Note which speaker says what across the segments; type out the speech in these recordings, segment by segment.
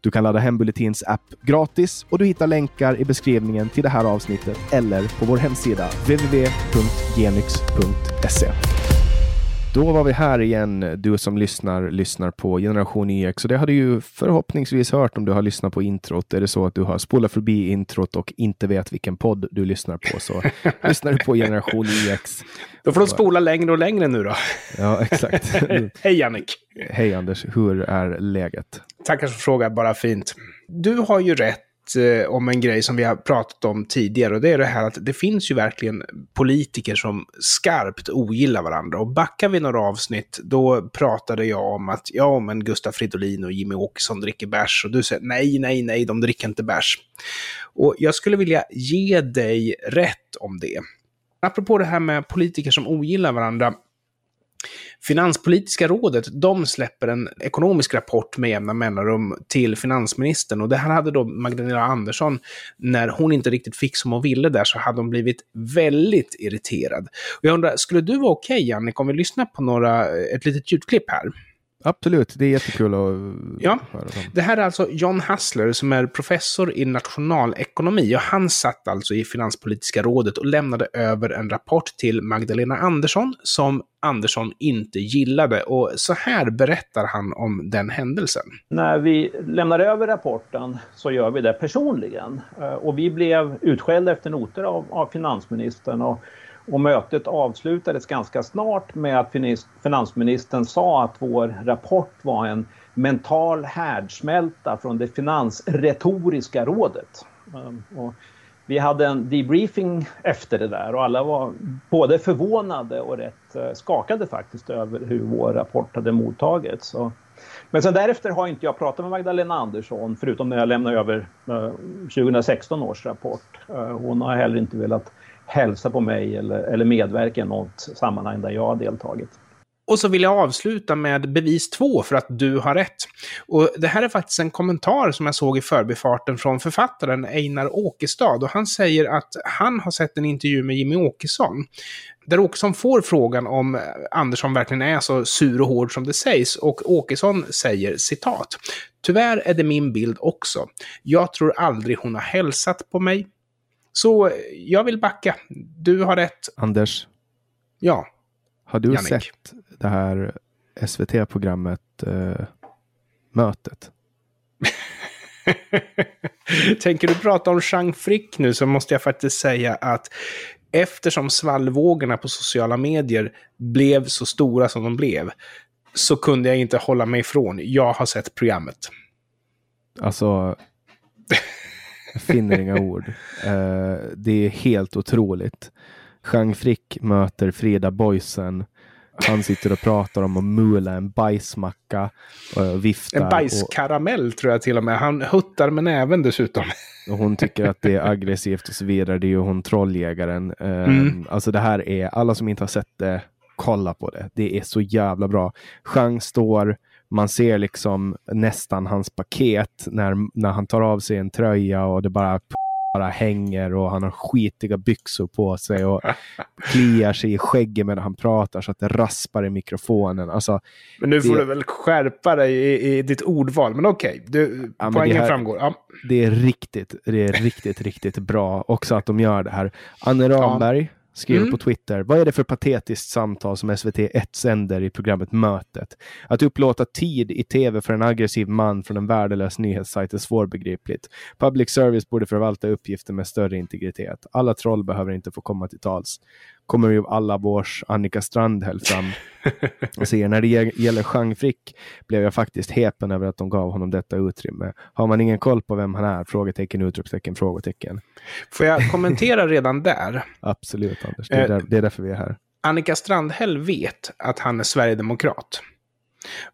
Speaker 1: Du kan ladda hem Bulletins app gratis och du hittar länkar i beskrivningen till det här avsnittet eller på vår hemsida www.genyx.se. Då var vi här igen, du som lyssnar, lyssnar på Generation EX. Och det har du ju förhoppningsvis hört om du har lyssnat på introt. Är det så att du har spolat förbi introt och inte vet vilken podd du lyssnar på så lyssnar du på Generation EX.
Speaker 2: Då får de spola längre och längre nu då.
Speaker 1: Ja, exakt.
Speaker 2: Hej Jannik!
Speaker 1: Hej Anders, hur är läget?
Speaker 2: Tackar för frågan, bara fint. Du har ju rätt eh, om en grej som vi har pratat om tidigare och det är det här att det finns ju verkligen politiker som skarpt ogillar varandra. Och backar vi några avsnitt, då pratade jag om att ja, men Gustaf Fridolin och Jimmy Åkesson dricker bärs och du säger nej, nej, nej, de dricker inte bärs. Och jag skulle vilja ge dig rätt om det. Apropå det här med politiker som ogillar varandra, Finanspolitiska rådet, de släpper en ekonomisk rapport med jämna mellanrum till finansministern. Och det här hade då Magdalena Andersson, när hon inte riktigt fick som hon ville där, så hade hon blivit väldigt irriterad. Och jag undrar, skulle du vara okej, okay, Jannik, om vi lyssnar på några, ett litet ljudklipp här?
Speaker 1: Absolut, det är jättekul att
Speaker 2: ja. höra. Dem. Det här är alltså John Hassler som är professor i nationalekonomi och han satt alltså i Finanspolitiska rådet och lämnade över en rapport till Magdalena Andersson som Andersson inte gillade. Och så här berättar han om den händelsen.
Speaker 3: När vi lämnar över rapporten så gör vi det personligen. Eh, och vi blev utskällda efter noter av, av finansministern. Och och mötet avslutades ganska snart med att finansministern sa att vår rapport var en mental härdsmälta från det finansretoriska rådet. Ehm, och vi hade en debriefing efter det där och alla var både förvånade och rätt eh, skakade faktiskt över hur vår rapport hade mottagits. Men sen därefter har inte jag pratat med Magdalena Andersson förutom när jag lämnade över eh, 2016 års rapport. Eh, hon har heller inte velat hälsa på mig eller, eller medverka i något sammanhang där jag har deltagit.
Speaker 2: Och så vill jag avsluta med bevis två för att du har rätt. Och det här är faktiskt en kommentar som jag såg i förbifarten från författaren Einar Åkestad. Och han säger att han har sett en intervju med Jimmy Åkesson. Där Åkesson får frågan om Andersson verkligen är så sur och hård som det sägs. Och Åkesson säger citat. Tyvärr är det min bild också. Jag tror aldrig hon har hälsat på mig. Så jag vill backa. Du har rätt.
Speaker 1: Anders.
Speaker 2: Ja.
Speaker 1: Har du Jannik. sett det här SVT-programmet eh, Mötet?
Speaker 2: Tänker du prata om Jean Frick nu så måste jag faktiskt säga att eftersom svallvågorna på sociala medier blev så stora som de blev så kunde jag inte hålla mig ifrån. Jag har sett programmet.
Speaker 1: Alltså, jag finner inga ord. Uh, det är helt otroligt. Jean Frick möter Frida Boysen. Han sitter och pratar om att mula en bajsmacka och viftar.
Speaker 2: En bajskaramell och... tror jag till och med. Han huttar med näven dessutom.
Speaker 1: Och hon tycker att det är aggressivt och så vidare. Det är ju hon trolljägaren. Uh, mm. Alltså det här är, alla som inte har sett det, kolla på det. Det är så jävla bra. Jean står man ser liksom nästan hans paket när, när han tar av sig en tröja och det bara, bara hänger och han har skitiga byxor på sig och kliar sig i skägget medan han pratar så att det raspar i mikrofonen. Alltså,
Speaker 2: men nu får det, du väl skärpa dig i, i ditt ordval, men okej, okay. ja, poängen här, framgår. Ja.
Speaker 1: Det är riktigt, det är riktigt, riktigt bra också att de gör det här. Anne Ramberg, ja skriver mm. på Twitter. Vad är det för patetiskt samtal som SVT1 sänder i programmet Mötet? Att upplåta tid i tv för en aggressiv man från en värdelös nyhetssajt är svårbegripligt. Public service borde förvalta uppgifter med större integritet. Alla troll behöver inte få komma till tals kommer ju alla vårs Annika Strandhäll fram och säger när det gäller Jean Frick blev jag faktiskt häpen över att de gav honom detta utrymme. Har man ingen koll på vem han är? Frågetecken, utropstecken, frågetecken.
Speaker 2: Får jag kommentera redan där?
Speaker 1: Absolut, Anders. Det är, där, det är därför vi är här.
Speaker 2: Annika Strandhäll vet att han är sverigedemokrat.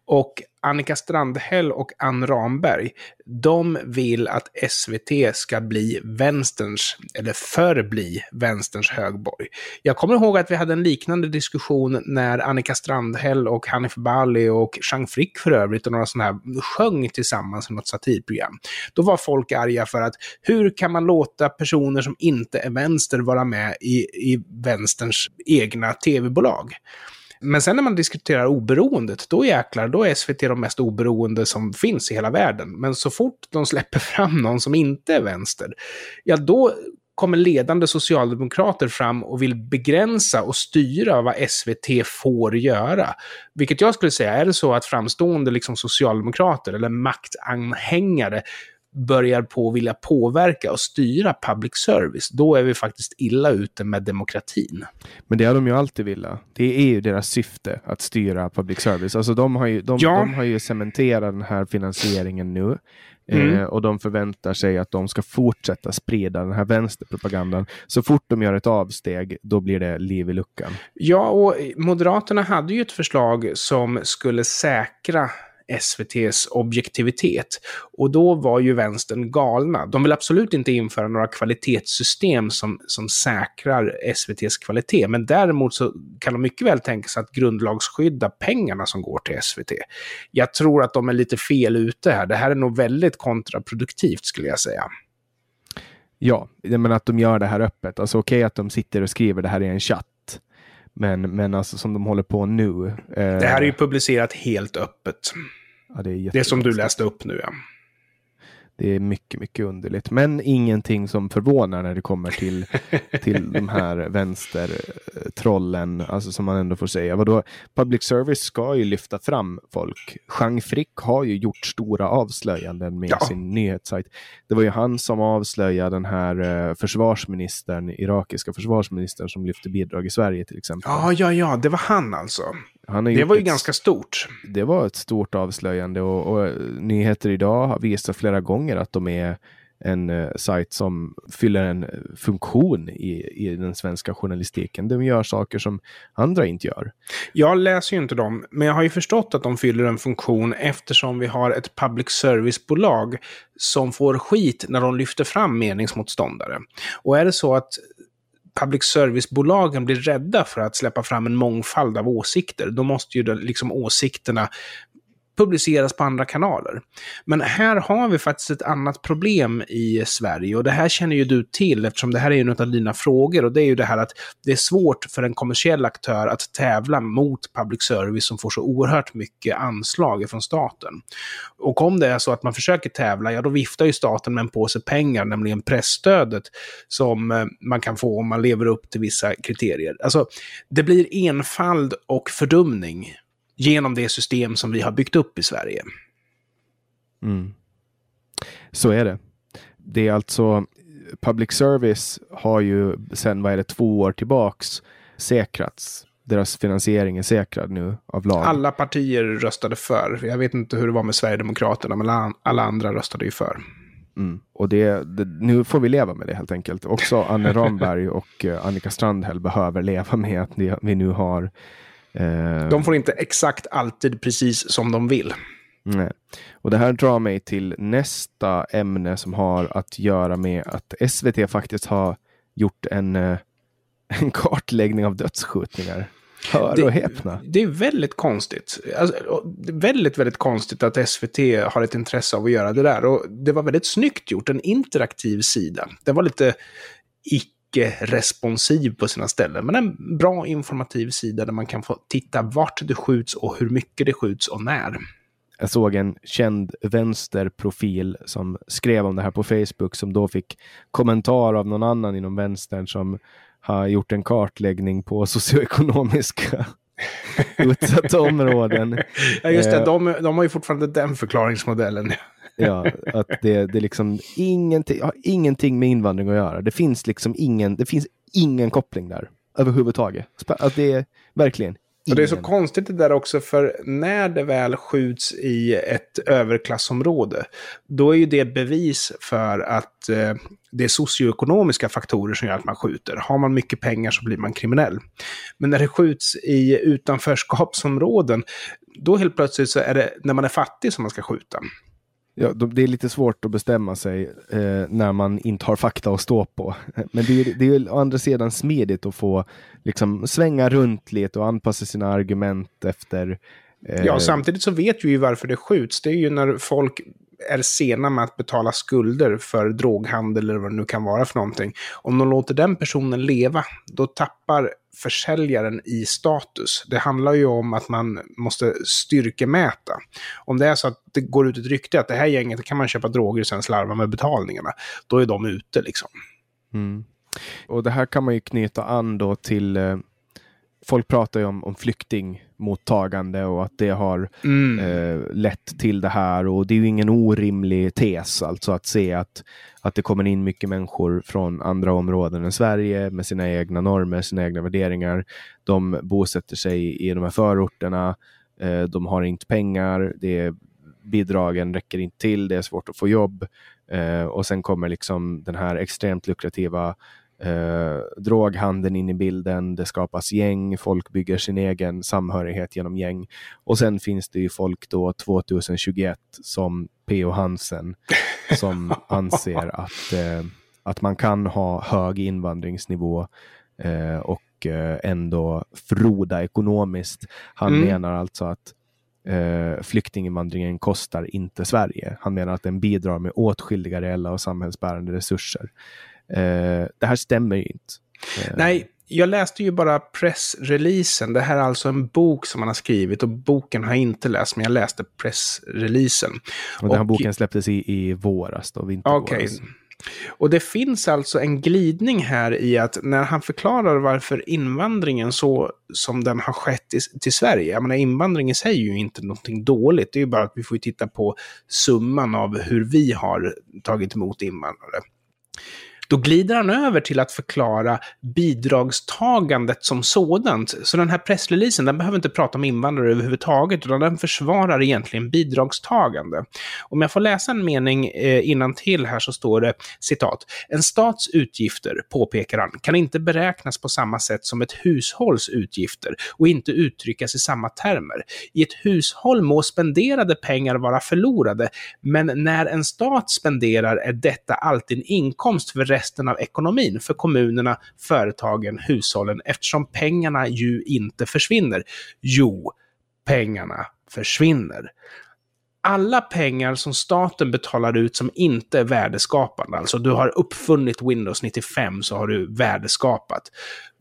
Speaker 2: Och Annika Strandhäll och Ann Ramberg, de vill att SVT ska bli vänsterns, eller förbli vänsterns högborg. Jag kommer ihåg att vi hade en liknande diskussion när Annika Strandhäll och Hanif Bali och Jean Frick för övrigt och några sådana här sjöng tillsammans i något satirprogram. Då var folk arga för att hur kan man låta personer som inte är vänster vara med i, i vänsterns egna tv-bolag? Men sen när man diskuterar oberoendet, då jäklar, då är SVT de mest oberoende som finns i hela världen. Men så fort de släpper fram någon som inte är vänster, ja då kommer ledande socialdemokrater fram och vill begränsa och styra vad SVT får göra. Vilket jag skulle säga, är det så att framstående liksom socialdemokrater eller maktanhängare börjar på att vilja påverka och styra public service, då är vi faktiskt illa ute med demokratin.
Speaker 1: Men det har de ju alltid velat. Det är ju deras syfte att styra public service. Alltså de har ju, de,
Speaker 2: Ja.
Speaker 1: de har ju cementerat den här finansieringen nu.
Speaker 2: Mm.
Speaker 1: Eh, och de förväntar sig att de ska fortsätta sprida den här vänsterpropagandan. Så fort de gör ett avsteg, då blir det liv i luckan.
Speaker 2: Ja, och Moderaterna hade ju ett förslag som skulle säkra SVTs objektivitet. Och då var ju vänstern galna. De vill absolut inte införa några kvalitetssystem som, som säkrar SVTs kvalitet. Men däremot så kan de mycket väl tänka sig att grundlagsskydda pengarna som går till SVT. Jag tror att de är lite fel ute här. Det här är nog väldigt kontraproduktivt skulle jag säga.
Speaker 1: Ja, men att de gör det här öppet. Alltså okej att de sitter och skriver det här i en chatt. Men, men alltså som de håller på nu. Eh,
Speaker 2: Det här är ju publicerat helt öppet.
Speaker 1: ja, det, är
Speaker 2: Det som du läste upp nu, ja.
Speaker 1: Det är mycket, mycket underligt. Men ingenting som förvånar när det kommer till, till de här vänstertrollen, alltså som man ändå får säga. Vadå? Public service ska ju lyfta fram folk. Jean Frick har ju gjort stora avslöjanden med
Speaker 2: Ja.
Speaker 1: sin nyhetssajt. Det var ju han som avslöjade den här eh, försvarsministern, irakiska försvarsministern som lyfte bidrag i Sverige till exempel.
Speaker 2: Ja, ja, ja, det var han alltså. Det var ju
Speaker 1: ett-
Speaker 2: ganska stort.
Speaker 1: det var ett stort avslöjande och, och Nyheter idag har visat flera gånger att de är en eh, sajt som fyller en funktion i, i den svenska journalistiken. De gör saker som andra inte gör.
Speaker 2: Jag läser ju inte dem, men jag har ju förstått att de fyller en funktion eftersom vi har ett public service-bolag som får skit när de lyfter fram meningsmotståndare. Och är det så att public service-bolagen blir rädda för att släppa fram en mångfald av åsikter, då måste ju liksom åsikterna publiceras på andra kanaler. Men här har vi faktiskt ett annat problem i Sverige och det här känner ju du till eftersom det här är en av dina frågor och det är ju det här att det är svårt för en kommersiell aktör att tävla mot public service som får så oerhört mycket anslag från staten. Och om det är så att man försöker tävla, ja då viftar ju staten med en påse pengar, nämligen pressstödet som eh, man kan få om man lever upp till vissa kriterier. Alltså, det blir enfald och fördumning genom det system som vi har byggt upp i Sverige.
Speaker 1: Mm. Så är det. Det är alltså public service har ju sedan, vad är det, två år tillbaks säkrats. Deras finansiering är säkrad nu av lag.
Speaker 2: Alla partier röstade för. Jag vet inte hur det var med Sverigedemokraterna, men alla- andra röstade ju för.
Speaker 1: Mm. Och det, det, nu får vi leva med det helt enkelt. Också Anne Ramberg och eh, Annika Strandhäll behöver leva med att vi, nu har
Speaker 2: De får inte exakt alltid precis som de vill.
Speaker 1: Nej. Och det här drar mig till nästa ämne som har att göra med att SVT faktiskt har gjort en, eh, en kartläggning av dödsskjutningar. Hör
Speaker 2: Det-
Speaker 1: och häpna.
Speaker 2: Det är väldigt konstigt. Alltså, det väldigt, väldigt konstigt att SVT har ett intresse av att göra det där. Och det var väldigt snyggt gjort, en interaktiv sida. Den var lite icke-responsiv på sina ställen, men en bra informativ sida där man kan få titta vart det skjuts och hur mycket det skjuts och när.
Speaker 1: Jag såg en känd vänsterprofil som skrev om det här på Facebook som då fick kommentar av någon annan inom vänstern som har gjort en kartläggning på socioekonomiska utsatta områden.
Speaker 2: Ja, just det.
Speaker 1: Eh.
Speaker 2: De, de har ju fortfarande den förklaringsmodellen.
Speaker 1: Ja, att det, det är liksom ingenting, har ingenting med invandring att göra. Det finns liksom ingen, det finns ingen koppling där överhuvudtaget. Att det är verkligen
Speaker 2: Och det är så konstigt det där också, för när det väl skjuts i ett överklassområde, då är ju det bevis för att eh, det är socioekonomiska faktorer som gör att man skjuter. Har man mycket pengar så blir man kriminell. Men när det skjuts i utanförskapsområden, då helt plötsligt så är det när man är fattig som man ska skjuta.
Speaker 1: Ja, det är lite svårt att bestämma sig eh, när man inte har fakta att stå på. Men det är, det är å andra sidan smidigt att få liksom, svänga runt lite och anpassa sina argument efter...
Speaker 2: Eh... Ja, samtidigt så vet vi ju varför det skjuts. Det är ju när folk är sena med att betala skulder för droghandel eller vad det nu kan vara för någonting. Om de låter den personen leva, då tappar försäljaren i status. Det handlar ju om att man måste styrkemäta. Om det är så att det går ut ett rykte att det här gänget kan man köpa droger och sen slarva med betalningarna, då är de ute liksom.
Speaker 1: Mm. Och det här kan man ju knyta an då till eh, folk pratar ju om, om flyktingmottagande och att det har mm. eh, lett till det här. Och det är ju ingen orimlig tes alltså att se att, att det kommer in mycket människor från andra områden än Sverige med sina egna normer, sina egna värderingar. De bosätter sig i de här förorterna. Eh, de har inte pengar. Det bidragen räcker inte till. Det är svårt att få jobb. Eh, och sen kommer liksom den här extremt lukrativa eh, droghandeln in i bilden, det skapas gäng, folk bygger sin egen samhörighet genom gäng. Och sen finns det ju folk då 2021 som P.O. Hansen som anser att, eh, att man kan ha hög invandringsnivå eh, och eh, ändå froda ekonomiskt. Han mm. menar alltså att eh, flyktinginvandringen kostar inte Sverige. Han menar att den bidrar med åtskilliga reella och samhällsbärande resurser. Eh, det här stämmer ju inte.
Speaker 2: Eh, Nej, jag läste ju bara pressreleasen. Det här är alltså en bok som man har skrivit och boken har jag inte läst, men jag läste pressreleasen.
Speaker 1: Och den här och, boken släpptes i, i våras då, vintervåras. Okay.
Speaker 2: Och det finns alltså en glidning här i att när han förklarar varför invandringen så som den har skett i, till Sverige, jag menar invandring i sig är ju inte någonting dåligt, det är ju bara att vi får titta på summan av hur vi har tagit emot invandrare. Då glider han över till att förklara bidragstagandet som sådant. Så den här pressreleasen, den behöver inte prata om invandrare överhuvudtaget, utan den försvarar egentligen bidragstagande. Om jag får läsa en mening eh, innan till här så står det citat. En stats utgifter, påpekar han, kan inte beräknas på samma sätt som ett hushålls utgifter och inte uttryckas i samma termer. I ett hushåll må spenderade pengar vara förlorade, men när en stat spenderar är detta alltid en inkomst för resten av ekonomin för kommunerna, företagen, hushållen eftersom pengarna ju inte försvinner. Jo, pengarna försvinner alla pengar som staten betalar ut som inte är värdeskapande, alltså du har uppfunnit Windows 95 så har du värdeskapat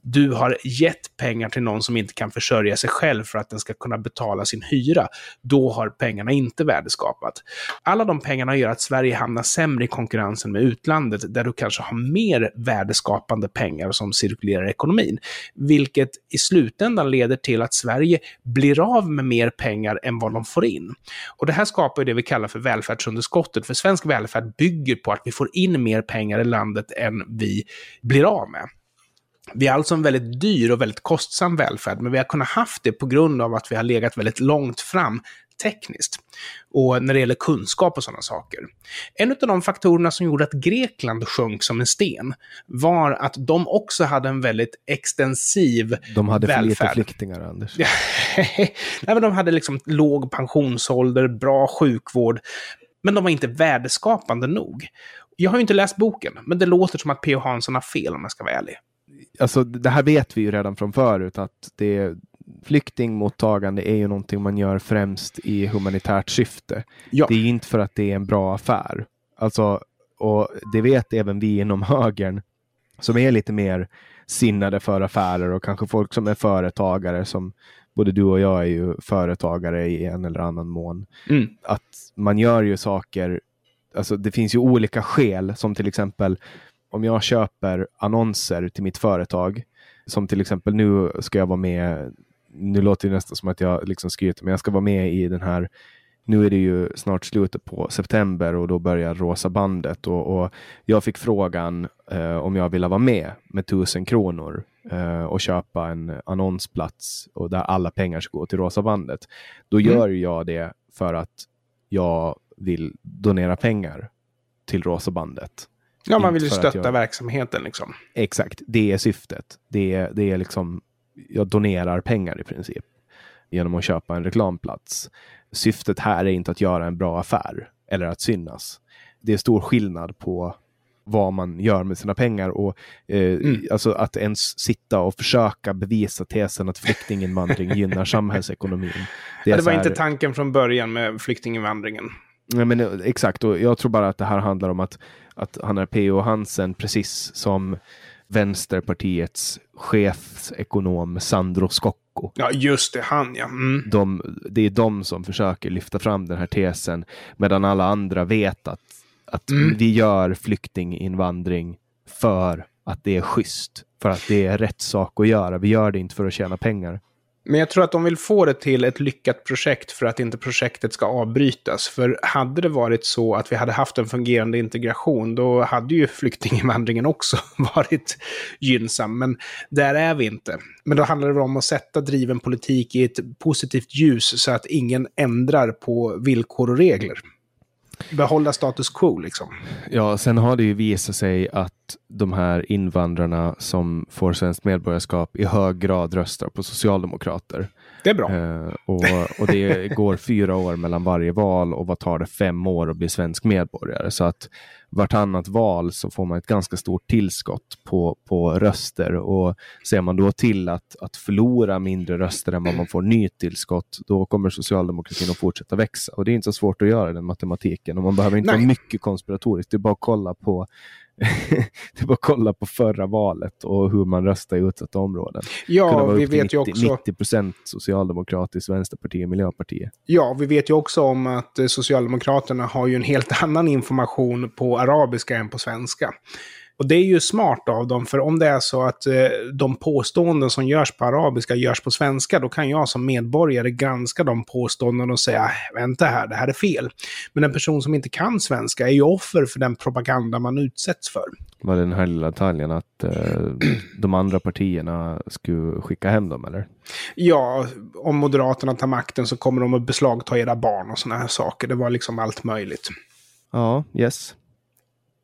Speaker 2: du har gett pengar till någon som inte kan försörja sig själv för att den ska kunna betala sin hyra, då har pengarna inte värdeskapat. Alla de pengarna gör att Sverige hamnar sämre i konkurrensen med utlandet, där du kanske har mer värdeskapande pengar som cirkulerar i ekonomin, vilket i slutändan leder till att Sverige blir av med mer pengar än vad de får in. Och det här skapar det vi kallar för välfärdsunderskottet, för svensk välfärd bygger på att vi får in mer pengar i landet än vi blir av med. Vi har alltså en väldigt dyr och väldigt kostsam välfärd, men vi har kunnat haft det på grund av att vi har legat väldigt långt fram tekniskt och när det gäller kunskap och sådana saker. En av de faktorerna som gjorde att Grekland sjönk som en sten var att de också hade en väldigt extensiv.
Speaker 1: De hade
Speaker 2: välfärd.
Speaker 1: för lite flyktingar, Anders.
Speaker 2: Nej, men de hade liksom låg pensionsålder, bra sjukvård, men de var inte värdeskapande nog. Jag har ju inte läst boken, men det låter som att P.O. Hansson har fel om jag ska vara ärlig
Speaker 1: alltså det här vet vi ju redan från förut att det flyktingmottagande är ju någonting man gör främst i humanitärt syfte. Ja. Det är inte för att det är en bra affär. Alltså, och det vet även vi inom högern som är lite mer sinnade för affärer och kanske folk som är företagare som både du och jag är ju företagare i en eller annan mån. Mm. Att man gör ju saker, alltså det finns ju olika skäl som till exempel om jag köper annonser till mitt företag, som till exempel nu ska jag vara med, nu låter det nästan som att jag liksom skryter, men jag ska vara med i den här nu är det ju snart slutet på september och då börjar Rosa bandet och, och jag fick frågan eh, om jag ville vara med med tusen kronor eh, och köpa en annonsplats och där alla pengar ska gå till Rosa bandet. Då mm. gör jag det för att jag vill donera pengar till Rosa bandet.
Speaker 2: Ja, man vill ju stötta jag... verksamheten liksom.
Speaker 1: Exakt, det är syftet. Det är, det är liksom, jag donerar pengar i princip. genom att köpa en reklamplats. Syftet här är inte att göra en bra affär eller att synas. Det är stor skillnad på vad man gör med sina pengar och eh, mm. alltså att ens sitta och försöka bevisa tesen att flyktinginvandring gynnar samhällsekonomin.
Speaker 2: Det, ja, det var här... inte tanken från början med flyktinginvandringen.
Speaker 1: Ja, men, eh, exakt, och jag tror bara att det här handlar om att, att han är P.O. Hansen, precis som Vänsterpartiets chefsekonom Sandro Scocco.
Speaker 2: Ja, just det, han ja. Mm.
Speaker 1: De, det är de som försöker lyfta fram den här tesen, medan alla andra vet att, att mm. vi gör flyktinginvandring för att det är schysst, för att det är rätt sak att göra. Vi gör det inte för att tjäna pengar.
Speaker 2: Men jag tror att de vill få det till ett lyckat projekt för att inte projektet ska avbrytas. För hade det varit så att vi hade haft en fungerande integration, då hade ju flyktinginvandringen också varit gynnsam. Men där är vi inte. Men då handlar det om att sätta driven politik i ett positivt ljus så att ingen ändrar på villkor och regler behålla status quo liksom.
Speaker 1: Ja, sen har det ju visat sig att de här invandrarna som får svenskt medborgarskap i hög grad röstar på socialdemokrater.
Speaker 2: Det är bra.
Speaker 1: Eh, och, och det går fyra år mellan varje val och vad tar det fem år att bli svensk medborgare? Så att vartannat val så får man ett ganska stort tillskott på, på röster och ser man då till att, att förlora mindre röster än vad man får nytillskott, då kommer socialdemokratin att fortsätta växa. Och det är inte så svårt att göra den matematiken och man behöver inte Nej. vara mycket konspiratoriskt. Det är bara att kolla på det bara att kolla på förra valet och hur man röstar i utsatta områden.
Speaker 2: Ja, vi vet 90, ju också...
Speaker 1: 90 procent socialdemokratiskt, Vänsterpartiet, Miljöpartiet.
Speaker 2: Ja, vi vet ju också om att eh, Socialdemokraterna har ju en helt annan information på arabiska än på svenska. Och det är ju smart av dem, för om det är så att eh, de påståenden som görs på arabiska görs på svenska, då kan jag som medborgare granska de påståenden och säga vänta här, det här är fel. Men en person som inte kan svenska är ju offer för den propaganda man utsätts för.
Speaker 1: Var det den här lilla detaljen att eh, de andra partierna skulle skicka hem dem, eller?
Speaker 2: Ja, om Moderaterna tar makten så kommer de att beslagta era barn och sådana här saker. Det var liksom allt möjligt.
Speaker 1: Ja, yes.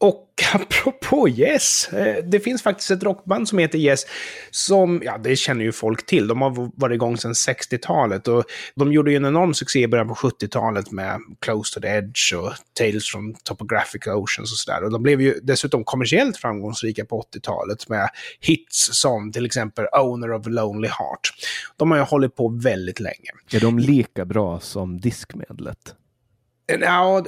Speaker 2: Och apropå Yes, eh, det finns faktiskt ett rockband som heter Yes, som, ja det känner ju folk till, de har varit igång sedan 60-talet och de gjorde ju en enorm succé i början på 70-talet med Close to the Edge och Tales from Topographic Oceans och sådär. Och de blev ju dessutom kommersiellt framgångsrika på 80-talet med hits som till exempel Owner of a Lonely Heart. De har ju hållit på väldigt länge.
Speaker 1: Är de lika bra som diskmedlet?
Speaker 2: Ja,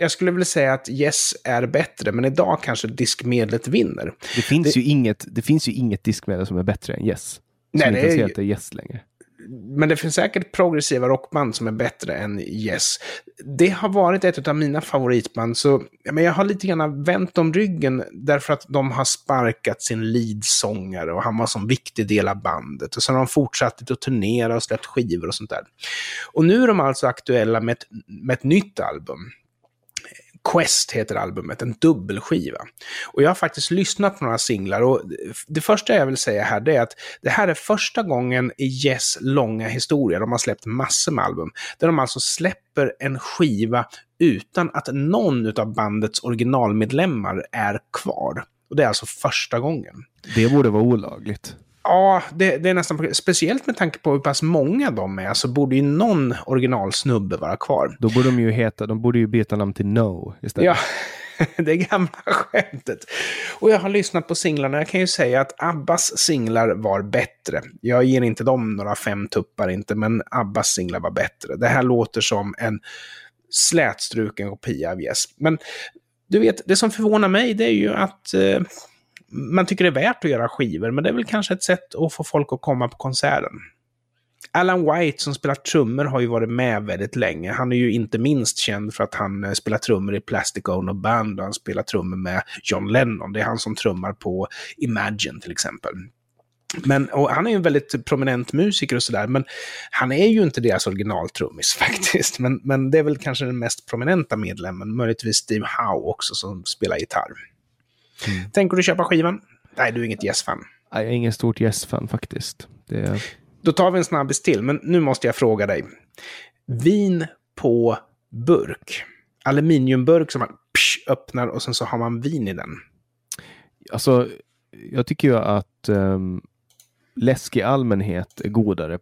Speaker 2: jag skulle vilja säga att Yes är bättre, men idag kanske diskmedlet vinner.
Speaker 1: Det finns, det, ju, inget, det finns ju inget diskmedel som är bättre än Yes. Som nej, inte ens heter Yes längre
Speaker 2: men det finns säkert progressiva rockband som är bättre än Yes. Det har varit ett av mina favoritband, så men jag har lite grann vänt om ryggen därför att de har sparkat sin leadsångare och han var som viktig del av bandet. Och sen har de fortsatt att turnera och släppt skivor och sånt där. Och nu är de alltså aktuella med ett, med ett nytt album. Quest heter albumet, en dubbelskiva. Och jag har faktiskt lyssnat på några singlar och det första jag vill säga här det är att det här är första gången i Yes långa historia, de har släppt massor med album, där de alltså släpper en skiva utan att någon av bandets originalmedlemmar är kvar. Och det är alltså första gången.
Speaker 1: Det borde vara olagligt.
Speaker 2: Ja, det, det, är nästan... Speciellt med tanke på hur pass många de är så borde ju någon originalsnubbe vara kvar.
Speaker 1: Då borde de ju heta... De borde ju byta namn till No istället.
Speaker 2: Ja, det gamla skämtet. Och jag har lyssnat på singlarna. Jag kan ju säga att Abbas singlar var bättre. Jag ger inte dem några fem tuppar inte, men Abbas singlar var bättre. Det här låter som en slätstruken kopia av Yes. Men du vet, det som förvånar mig det är ju att eh, man tycker det är värt att göra skivor, men det är väl kanske ett sätt att få folk att komma på konserten. Alan White som spelar trummor har ju varit med väldigt länge. Han är ju inte minst känd för att han eh, spelar trummor i Plastic Ono Band och han spelar trummor med John Lennon. Det är han som trummar på Imagine till exempel. Men, han är ju en väldigt prominent musiker och sådär, men han är ju inte deras originaltrummis faktiskt. Men, men det är väl kanske den mest prominenta medlemmen, möjligtvis Steve Howe också som spelar gitarr. Mm. Tänker du köpa skivan? Nej, du är inget Yes-fan.
Speaker 1: Jag är ingen stort Yes-fan faktiskt. Det...
Speaker 2: Då tar vi en snabbis till, men nu måste jag fråga dig. Vin på burk. Aluminiumburk som man psh, öppnar och sen så har man vin i den.
Speaker 1: Alltså, jag tycker ju att um, läsk i allmänhet är godare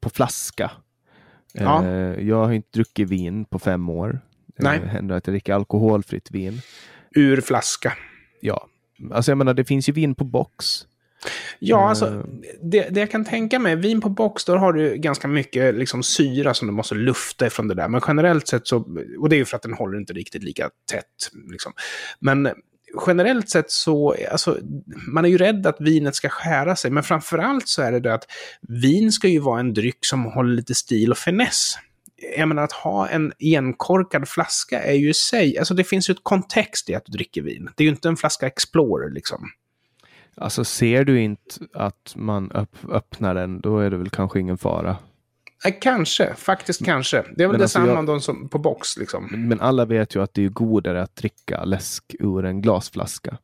Speaker 1: på flaska.
Speaker 2: Ja.
Speaker 1: Eh, jag har inte druckit vin på fem år.
Speaker 2: Nej.
Speaker 1: Det händer att jag dricker alkoholfritt vin.
Speaker 2: Ur flaska.
Speaker 1: Ja, alltså jag menar det finns ju vin på box.
Speaker 2: Ja,
Speaker 1: Eh.
Speaker 2: alltså, det, det jag kan tänka mig, vin på box, då har du ganska mycket liksom, syra som du måste lufta ifrån det där. Men generellt sett så, och det är ju för att den håller inte riktigt lika tätt. Liksom. Men generellt sett så, alltså, man är ju rädd att vinet ska skära sig. Men framförallt så är det det att vin ska ju vara en dryck som håller lite stil och finess. Jag menar att ha en enkorkad flaska är ju i sig, alltså det finns ju ett kontext i att du dricker vin. Det är ju inte en flaska Explorer liksom.
Speaker 1: Alltså ser du inte att man öpp, öppnar den, då är det väl kanske ingen fara.
Speaker 2: Kanske, faktiskt kanske. Det är väl
Speaker 1: alltså
Speaker 2: detsamma
Speaker 1: jag-
Speaker 2: om de som på box liksom.
Speaker 1: Men alla vet ju att det är godare att dricka läsk ur en glasflaska.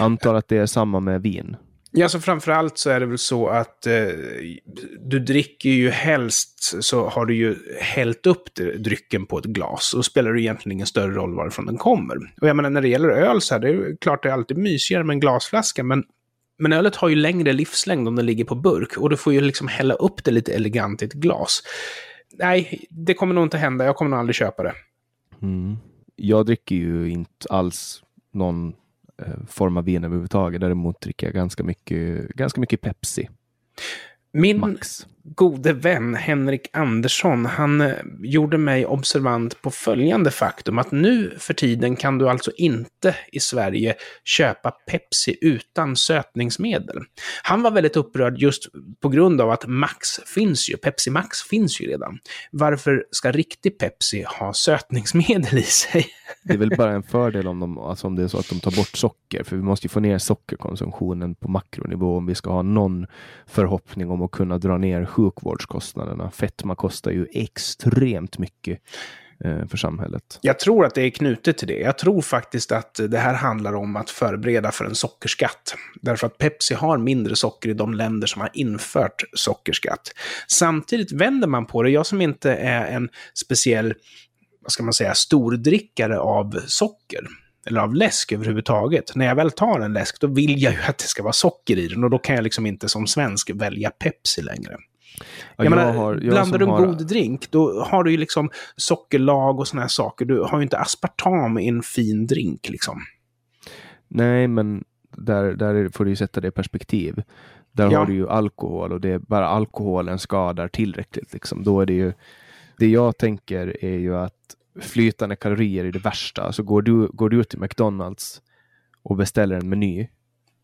Speaker 1: Antar att det är samma med vin.
Speaker 2: Ja, så framförallt så är det väl så att eh, du dricker ju helst så har du ju hällt upp drycken på ett glas och spelar det egentligen ingen större roll varifrån den kommer. Och jag menar när det gäller öl så är det är klart det är alltid mysigare med en glasflaska, men men ölet har ju längre livslängd om den ligger på burk och du får ju liksom hälla upp det lite elegant i ett glas. Nej, det kommer nog inte hända. Jag kommer nog aldrig köpa det.
Speaker 1: Mm. Jag dricker ju inte alls någon form av vin överhuvudtaget. Däremot dricker jag ganska mycket, ganska mycket Pepsi.
Speaker 2: Min
Speaker 1: Max
Speaker 2: gode vän Henrik Andersson, han eh, gjorde mig observant på följande faktum att nu för tiden kan du alltså inte i Sverige köpa Pepsi utan sötningsmedel. Han var väldigt upprörd just på grund av att Max finns ju, Pepsi Max finns ju redan. Varför ska riktig Pepsi ha sötningsmedel i sig?
Speaker 1: Det är väl bara en fördel om, de, alltså om det är så att de tar bort socker. För vi måste ju få ner sockerkonsumtionen på makronivå om vi ska ha någon förhoppning om att kunna dra ner sjukvårdskostnaderna. Fetma kostar ju extremt mycket eh, för samhället.
Speaker 2: Jag tror att det är knutet till det. Jag tror faktiskt att det här handlar om att förbereda för en sockerskatt. Därför att Pepsi har mindre socker i de länder som har infört sockerskatt. Samtidigt vänder man på det, jag som inte är en speciell, vad ska man säga, stordrickare av socker, eller av läsk överhuvudtaget. När jag väl tar en läsk, då vill jag ju att det ska vara socker i den och då kan jag liksom inte som svensk välja Pepsi längre.
Speaker 1: Ja,
Speaker 2: Jag menar,
Speaker 1: har- jag
Speaker 2: blandar du en
Speaker 1: har-
Speaker 2: god drink, då har du ju liksom sockerlag och såna här saker. Du har ju inte aspartam i en fin drink liksom.
Speaker 1: Nej, men där, där får du ju sätta det i perspektiv. Där
Speaker 2: Ja.
Speaker 1: har du ju alkohol och det är bara alkoholen skadar tillräckligt. Liksom. Då är det ju, det jag tänker är ju att flytande kalorier är det värsta. Alltså går du, går du till McDonalds och beställer en meny,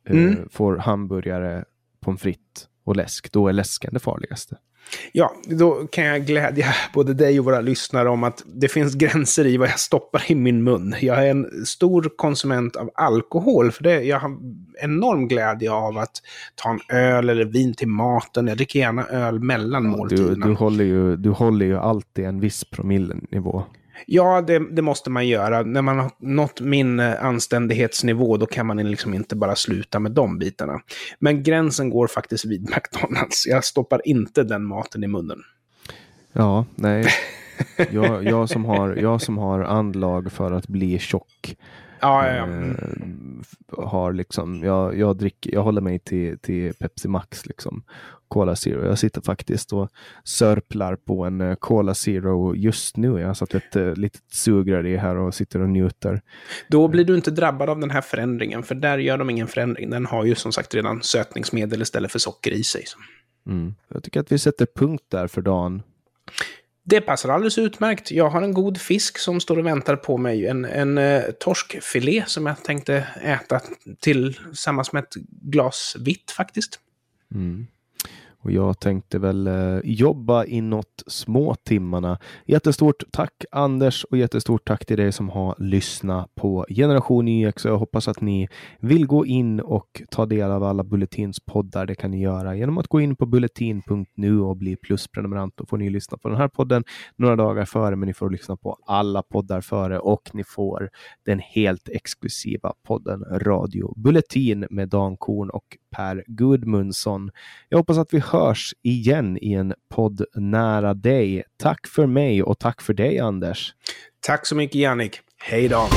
Speaker 1: eh,
Speaker 2: Mm.
Speaker 1: får hamburgare, pommes frites och läsk, då är läsken det farligaste.
Speaker 2: Ja, då kan jag glädja både dig och våra lyssnare om att det finns gränser i vad jag stoppar i min mun. Jag är en stor konsument av alkohol, för det, jag har enorm glädje av att ta en öl eller vin till maten. Jag dricker gärna öl mellan
Speaker 1: Du,
Speaker 2: måltiderna.
Speaker 1: du, håller ju, du håller ju alltid en viss promillenivå.
Speaker 2: Ja, det, det måste man göra. När man har nått min eh, anständighetsnivå, då kan man liksom inte bara sluta med de bitarna. Men gränsen går faktiskt vid McDonalds. Jag stoppar inte den maten i munnen.
Speaker 1: Ja, nej. Jag, jag, som har, jag som har anlag för att bli tjock
Speaker 2: Ja, ja, ja.
Speaker 1: Eh, har liksom, jag, jag, dricker, jag håller mig till, till Pepsi Max, liksom. Cola Zero. Jag sitter faktiskt och sörplar på en eh, Cola Zero just nu. Jag har satt ett uh, litet sugrör i här och sitter och njuter.
Speaker 2: Då blir du inte drabbad av den här förändringen, för där gör de ingen förändring. Den har ju som sagt redan sötningsmedel istället för socker i sig.
Speaker 1: Mm. Jag tycker att vi sätter punkt där för dagen.
Speaker 2: Det passar alldeles utmärkt. Jag har en god fisk som står och väntar på mig. En, en eh, torskfilé som jag tänkte äta tillsammans med ett glas vitt faktiskt.
Speaker 1: Mm. Och jag tänkte väl eh, jobba inåt små timmarna. Jättestort tack Anders och jättestort tack till dig som har lyssnat på Generation YX. Jag hoppas att ni vill gå in och ta del av alla Bulletins poddar. Det kan ni göra genom att gå in på bulletin.nu och bli plusprenumerant. Då får ni lyssna på den här podden några dagar före, men ni får lyssna på alla poddar före och ni får den helt exklusiva podden Radio Bulletin med Dan Korn och Per Gudmundsson. Jag hoppas att vi hörs igen i en podd nära dig. Tack för mig och tack för dig Anders.
Speaker 2: Tack så mycket Jannik. Hej då!